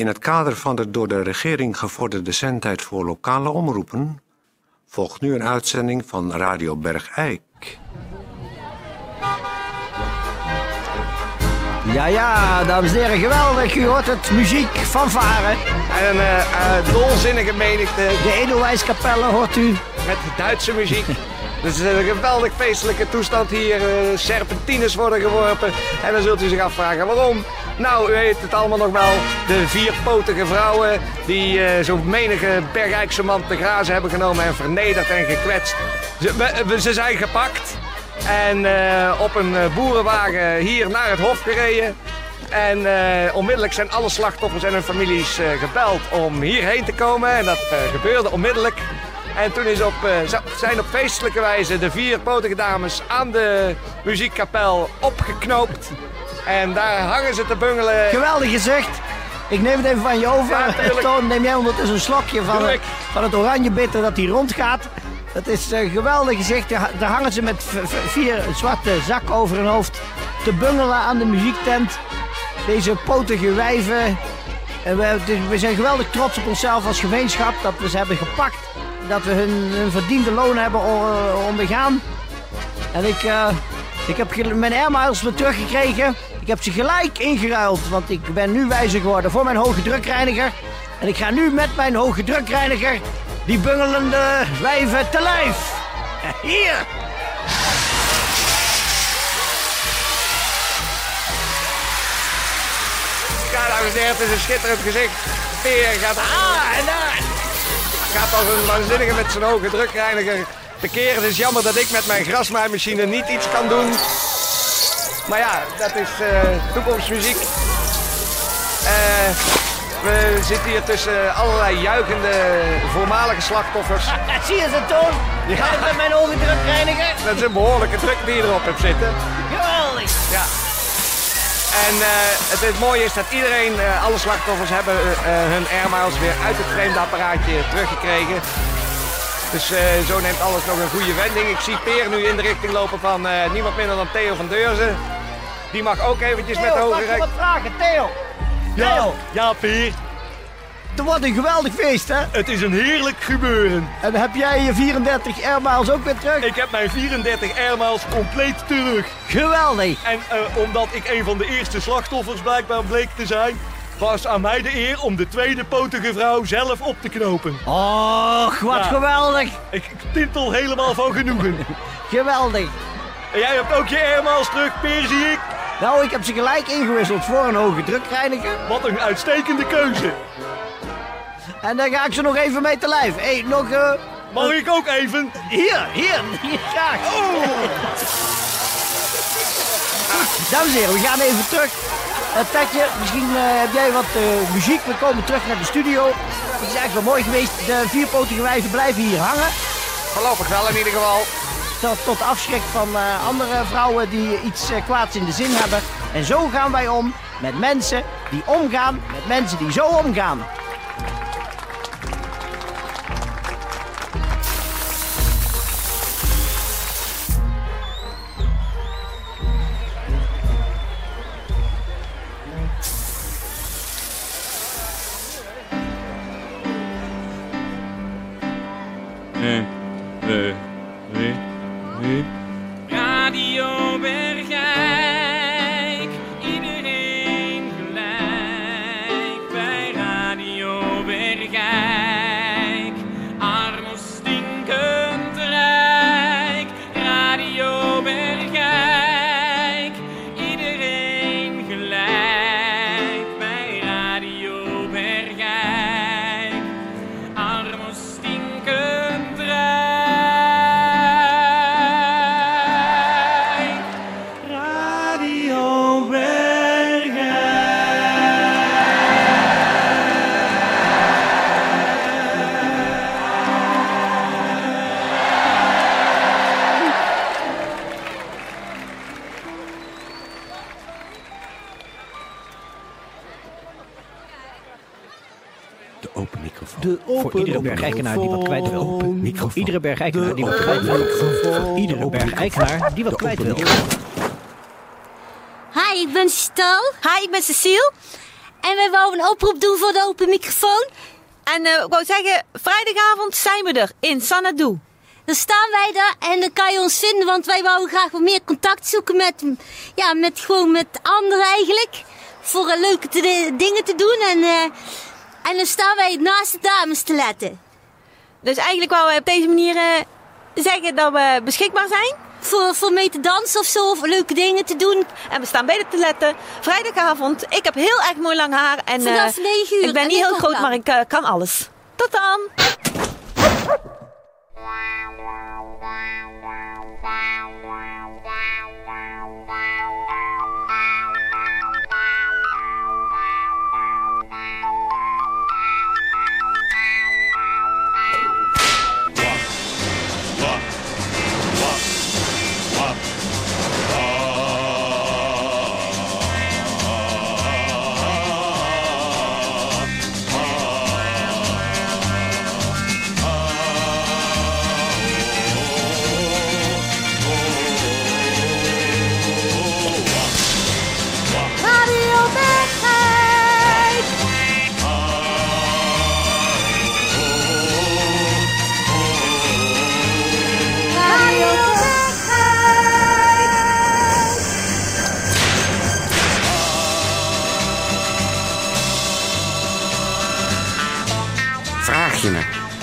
In het kader van de door de regering gevorderde zendtijd voor lokale omroepen volgt nu een uitzending van Radio Bergijk. Ja, ja, dames en heren, geweldig. U hoort het muziek van Varen. En een eh, eh, dolzinnige menigte De Edelwijskapelle hoort u. met Duitse muziek. Het is een geweldig feestelijke toestand hier. eh, serpentines worden geworpen. En dan zult u zich afvragen waarom. Nou, u weet het allemaal nog wel. De vierpotige vrouwen die eh, zo menige Bergijkse man te grazen hebben genomen en vernederd en gekwetst. Ze, ze zijn gepakt en eh, op een eh, boerenwagen hier naar het hof gereden. En onmiddellijk zijn alle slachtoffers en hun families gebeld om hierheen te komen. En dat gebeurde onmiddellijk. En toen is op, eh, zijn op feestelijke wijze de vier potige dames aan de muziekkapel opgeknoopt. En daar hangen ze te bungelen. Geweldig gezicht. Ik neem het even van je over. Ja. Toon, neem jij ondertussen een slokje van, het- van het oranje bitter dat hier rondgaat. Het is een geweldig gezicht. Daar hangen ze met vier zwarte zakken over hun hoofd te bungelen aan de muziektent. Deze potige wijven. En we, we zijn geweldig trots op onszelf als gemeenschap dat we ze hebben gepakt. Dat we hun, hun verdiende loon hebben o- ondergaan. En ik, eh, ik heb mijn airmiles weer teruggekregen. Ik heb ze gelijk ingeruild, want ik ben nu wijzer geworden voor mijn hoge drukreiniger. En ik ga nu met mijn hoge drukreiniger die bungelende wijven te lijf. Hier! Ja, dames en heren, het is een schitterend gezicht. Peer gaat, ah, en daar. Gaat als een waanzinnige met zijn hoge drukreiniger tekeer. Het is jammer dat ik met mijn grasmaaimachine niet iets kan doen. Maar ja, dat is eh, toekomstmuziek. Eh, we zitten hier tussen allerlei juichende voormalige slachtoffers. Zie je ze, Toon? Ja. Met mijn hoge drukreiniger. Dat is een behoorlijke druk die je erop hebt zitten. Geweldig! Ja. En eh, het, het mooie is dat iedereen, eh, alle slachtoffers hebben eh, eh, hun airmiles weer uit het vreemde apparaatje teruggekregen. Dus eh, zo neemt alles nog een goede wending. Ik zie Peer nu in de richting lopen van eh, niemand minder dan Theo van Deurzen. Die mag ook eventjes met de Theo, hoge mag ik rek. wat vragen? Theo! Theo! ja, Peer. Het wordt een geweldig feest, hè? Het is een heerlijk gebeuren. En heb jij je 34 airmiles ook weer terug? Ik heb mijn 34 airmiles compleet terug. Geweldig! En eh, omdat ik een van de eerste slachtoffers blijkbaar bleek te zijn, was aan mij de eer om de tweede potige vrouw zelf op te knopen. Och, wat Ja. geweldig! Ik, ik tintel helemaal van genoegen. Geweldig! En jij hebt ook je airmiles terug, Peer, zie ik. Nou, ik heb ze gelijk ingewisseld voor een hoge drukreiniger. Wat een uitstekende keuze. En dan ga ik ze nog even mee te lijf. Hé, hey, nog... eh, Mag ik ook even? Hier, hier, hier, graag. Goed, dames en heren, we gaan even terug. Uh, Tetje, misschien eh, heb jij wat eh, muziek. We komen terug naar de studio. Het is eigenlijk wel mooi geweest. De vierpotige wijven blijven hier hangen. Voorlopig wel in ieder geval. Tot, tot afschrik van eh, andere vrouwen die iets eh, kwaads in de zin hebben. En zo gaan wij om met mensen die omgaan met mensen die zo omgaan. Radio open. De Voor iedere bergijkenaar die wat kwijt wil. Open microfoon. Iedere bergijkenaar die wat kwijt wil. Voor iedere bergijkenaar die wat kwijt wil. Hi, ik ben Stal. Hi, ik ben Cecile. En wij wouden een oproep doen voor de open microfoon. En eh, ik wou zeggen, vrijdagavond zijn we er in Sanadu. Dan staan wij daar en dan kan je ons vinden, want wij wouden graag wat meer contact zoeken met, ja, met, gewoon met anderen eigenlijk. Voor leuke te- dingen te doen en, eh, en dan staan wij naast de dames te letten. Dus eigenlijk wou we op deze manier eh, zeggen dat we beschikbaar zijn. Voor, voor mee te dansen of zo, of leuke dingen te doen. En we staan bij de toiletten. Vrijdagavond. Ik heb heel erg mooi lang haar. En, eh, Vanaf 9 uur. Ik ben En niet heel groot, maar ik eh, kan alles. Tot dan.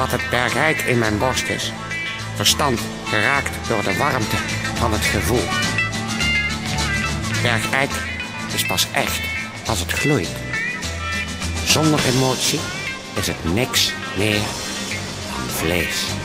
Wat het bergijk in mijn borst is? Verstand geraakt door de warmte van het gevoel. Bergijk is pas echt als het gloeit. Zonder emotie is het niks meer dan vlees.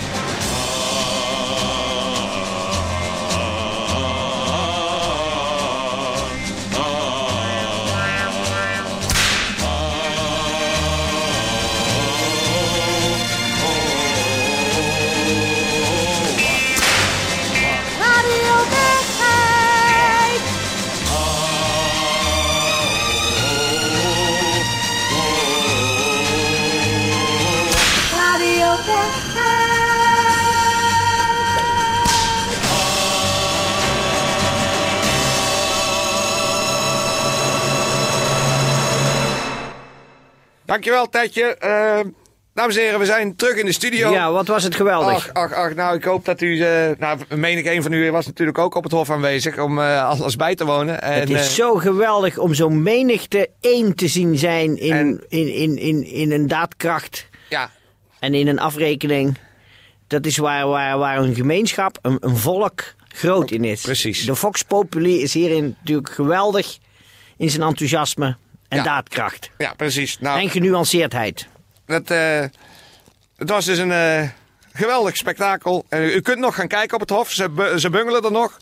Dankjewel, Tetje. Eh, dames en heren, we zijn terug in de studio. Ja, wat was het geweldig. Ach, ach, ach, nou, ik hoop dat u... eh nou, meen ik, een van u was natuurlijk ook op het hof aanwezig om eh, alles bij te wonen. En, het is zo geweldig om zo'n menigte één te zien zijn in, En- in, in, in, in een daadkracht Ja, en in een afrekening. Dat is waar, waar, waar een gemeenschap, een, een volk groot in is. Precies. De Vox Populi is hierin natuurlijk geweldig in zijn enthousiasme en Ja. daadkracht. ja, precies. Nou, En genuanceerdheid. het, eh, het was dus een eh, geweldig spektakel. Eh, u kunt nog gaan kijken op het hof. Ze, bu- ze bungelen er nog.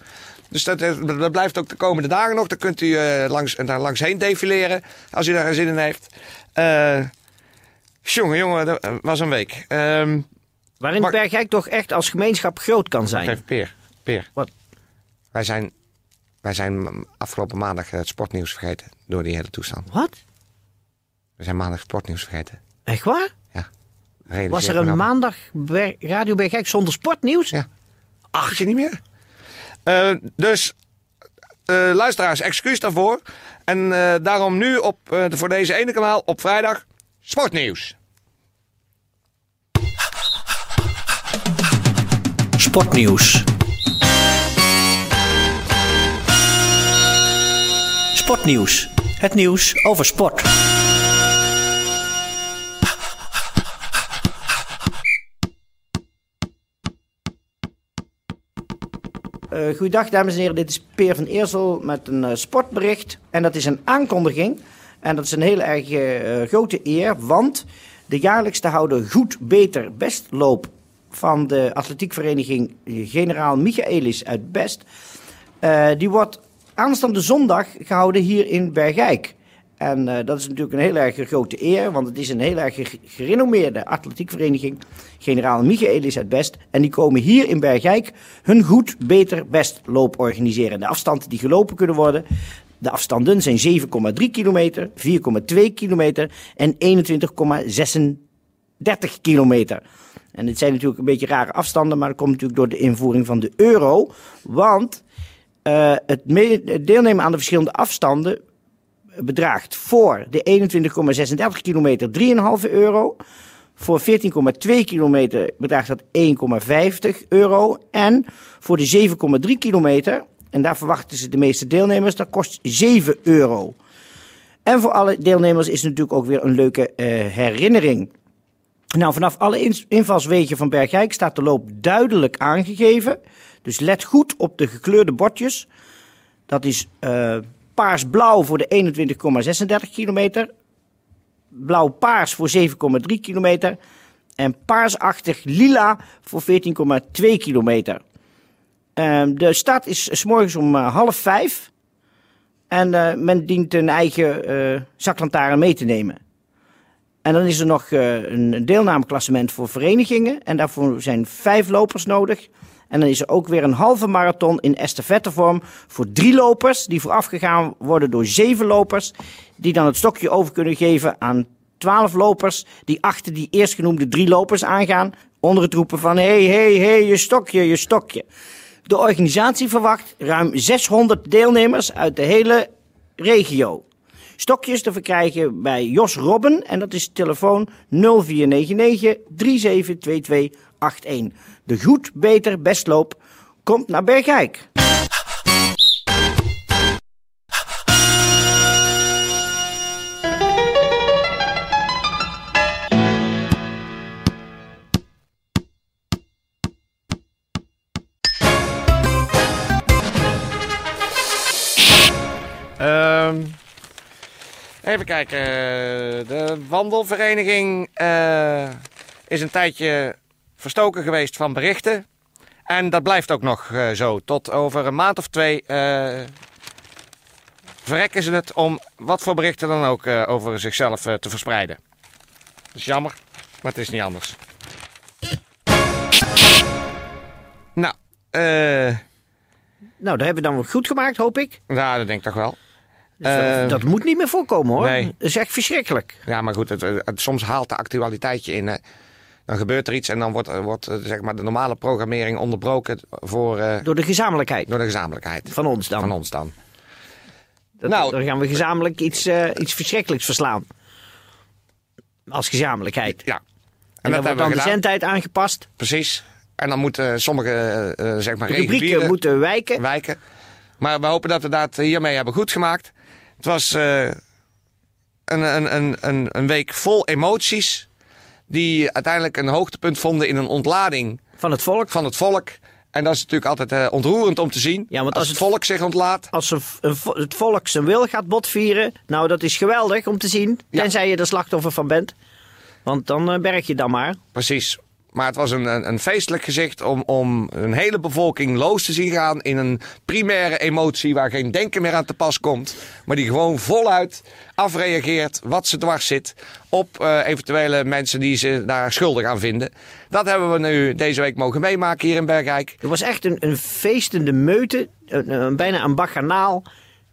Dus dat, eh, dat blijft ook de komende dagen nog. Dan kunt u langs, daar langs heen defileren. Als u daar zin in heeft. Jongen, jongen, dat was een week. Ehm Waarin Bergijk toch echt als gemeenschap groot kan zijn. Even Peer. Peer. Wat? Wij zijn, wij zijn afgelopen maandag het sportnieuws vergeten. Door die hele toestand. Wat? We zijn maandag het sportnieuws vergeten. Echt waar? Realiseer Was er een maandag Ber- Radio Bergijk zonder sportnieuws? Ja. Ach, je niet meer? Eh, dus, eh, luisteraars, excuus daarvoor. En eh, daarom nu op, eh, voor deze ene kanaal op vrijdag sportnieuws. Sportnieuws. Sportnieuws. Het nieuws over sport. Eh goeiedag dames en heren, dit is Peer van Eersel met een eh, sportbericht. En dat is een aankondiging. En dat is een heel erg eh, grote eer, want de jaarlijks te houden goed, beter, bestloop van de atletiekvereniging Generaal Michaelis uit Best. die wordt aanstaande zondag gehouden hier in Bergijk. En eh, dat is natuurlijk een heel erg grote eer, want het is een heel erg ge- gerenommeerde atletiekvereniging. Generaal Michaelis uit Best. En die komen hier in Bergijk hun goed, beter, best loop organiseren. De afstanden die gelopen kunnen worden, de afstanden zijn 7,3 kilometer, 4,2 kilometer en 21,36 kilometer. En dit zijn natuurlijk een beetje rare afstanden, maar dat komt natuurlijk door de invoering van de euro. Want eh, het, me- het deelnemen aan de verschillende afstanden bedraagt voor de 21,36 kilometer 3,5 euro. Voor 14,2 kilometer bedraagt dat 1,50 euro. En voor de 7,3 kilometer, en daar verwachten ze de meeste deelnemers, dat kost 7 euro. En voor alle deelnemers is het natuurlijk ook weer een leuke eh, herinnering. Nou, vanaf alle invalswegen van Bergijk staat de loop duidelijk aangegeven. Dus let goed op de gekleurde bordjes. Dat is eh, paars-blauw voor de 21,36 kilometer. Blauw-paars voor 7,3 kilometer. En paarsachtig lila voor 14,2 kilometer. Ehm, de start is s morgens om eh, half vijf. En eh, men dient een eigen zaklantaarn mee te nemen. En dan is er nog een deelnameklassement voor verenigingen. En daarvoor zijn vijf lopers nodig. En dan is er ook weer een halve marathon in estafettevorm voor drie lopers. Die voorafgegaan worden door zeven lopers. Die dan het stokje over kunnen geven aan twaalf lopers. Die achter die eerstgenoemde drie lopers aangaan. Onder het roepen van hé, hé, hé, je stokje, je stokje. De organisatie verwacht ruim 600 deelnemers uit de hele regio. Stokjes te verkrijgen bij Jos Robben en dat is telefoon 0499 372281. De goed, beter, bestloop komt naar Bergijk. Ehm, even kijken. De wandelvereniging eh, is een tijdje verstoken geweest van berichten. En dat blijft ook nog eh, zo. Tot over een maand of twee eh, verrekken ze het om wat voor berichten dan ook eh, over zichzelf te verspreiden. Dat is jammer, maar het is niet anders. Nou, eh, Nou, dat hebben we dan goed gemaakt, hoop ik. nou, dat denk ik toch wel. Dus dat, dat moet niet meer voorkomen hoor. nee. Dat is echt verschrikkelijk. Ja, maar goed, het, het- soms haalt de actualiteitje in. Dan gebeurt er iets en dan wordt, wordt eh, zeg maar de normale programmering onderbroken voor, eh, Door de gezamenlijkheid door de gezamenlijkheid. van ons dan. Van ons dan. Dat, Nou. Dan gaan we gezamenlijk iets, eh, iets verschrikkelijks verslaan. Als gezamenlijkheid. Ja. En, En, dan dat wordt hebben dan we de zendtijd aangepast. Precies. En dan moeten sommige, eh, eh, zeg maar, rubrieken moeten wijken. wijken. Maar we hopen dat we dat hiermee hebben goed gemaakt. Het was eh, een, een, een, een week vol emoties. Die uiteindelijk een hoogtepunt vonden in een ontlading Van het volk. van het volk. En dat is natuurlijk altijd eh, ontroerend om te zien. Ja, want als als het het- volk zich ontlaat. Als een, het volk zijn wil gaat botvieren. Nou, dat is geweldig om te zien. Ja. Tenzij je er slachtoffer van bent. Want dan eh, berg je dan maar. Precies. Maar het was een, een, feestelijk gezicht om, om een hele bevolking loos te zien gaan in een primaire emotie waar geen denken meer aan te pas komt. Maar die gewoon voluit afreageert wat ze dwars zit op eh, eventuele mensen die ze daar schuldig aan vinden. Dat hebben we nu deze week mogen meemaken hier in Bergijk. Het was echt een, een feestende meute. Een, bijna een baganaal.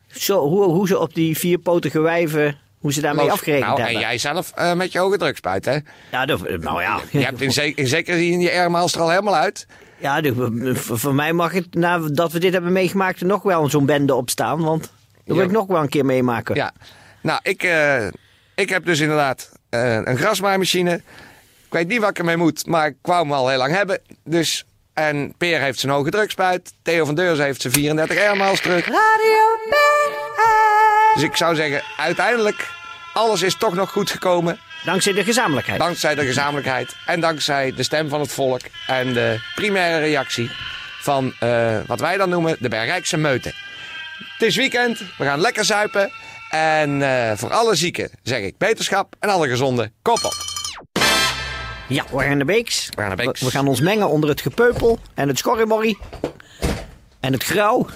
Zo, hoe, hoe ze op die vierpotige wijven. Hoe ze daarmee afgerekend nou, en jij zelf eh, met je hoge drukspuit, hè? Ja, dat- nou ja. Je hebt in, ze- in zekere zin je airmaals er al helemaal uit. Ja, de- voor mij mag het, nadat we dit hebben meegemaakt, er nog wel zo'n bende opstaan. Want dat wil Ja. ik nog wel een keer meemaken. Ja, nou, ik, eh, ik heb dus inderdaad eh, een grasmaaimachine. Ik weet niet wat ik ermee moet, maar ik wou hem al heel lang hebben. Dus, en Peer heeft zijn hoge drukspuit. Theo van Deurzen heeft zijn 34 airmiles terug. Dus ik zou zeggen, uiteindelijk, alles is toch nog goed gekomen. Dankzij de gezamenlijkheid. Dankzij de gezamenlijkheid en dankzij de stem van het volk. En de primaire reactie van eh, wat wij dan noemen de Bergrijkse meute. Het is weekend, we gaan lekker zuipen. En eh, voor alle zieken zeg ik beterschap en alle gezonde kop op. Ja, we gaan naar Beeks. We gaan naar Beeks. We, we gaan ons mengen onder het gepeupel en het schorrimorrie. En het grauw.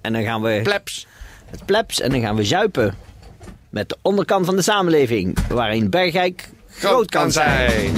En dan gaan we Plebs het plebs en dan gaan we zuipen. Met de onderkant van de samenleving, waarin Bergijk groot, kan zijn.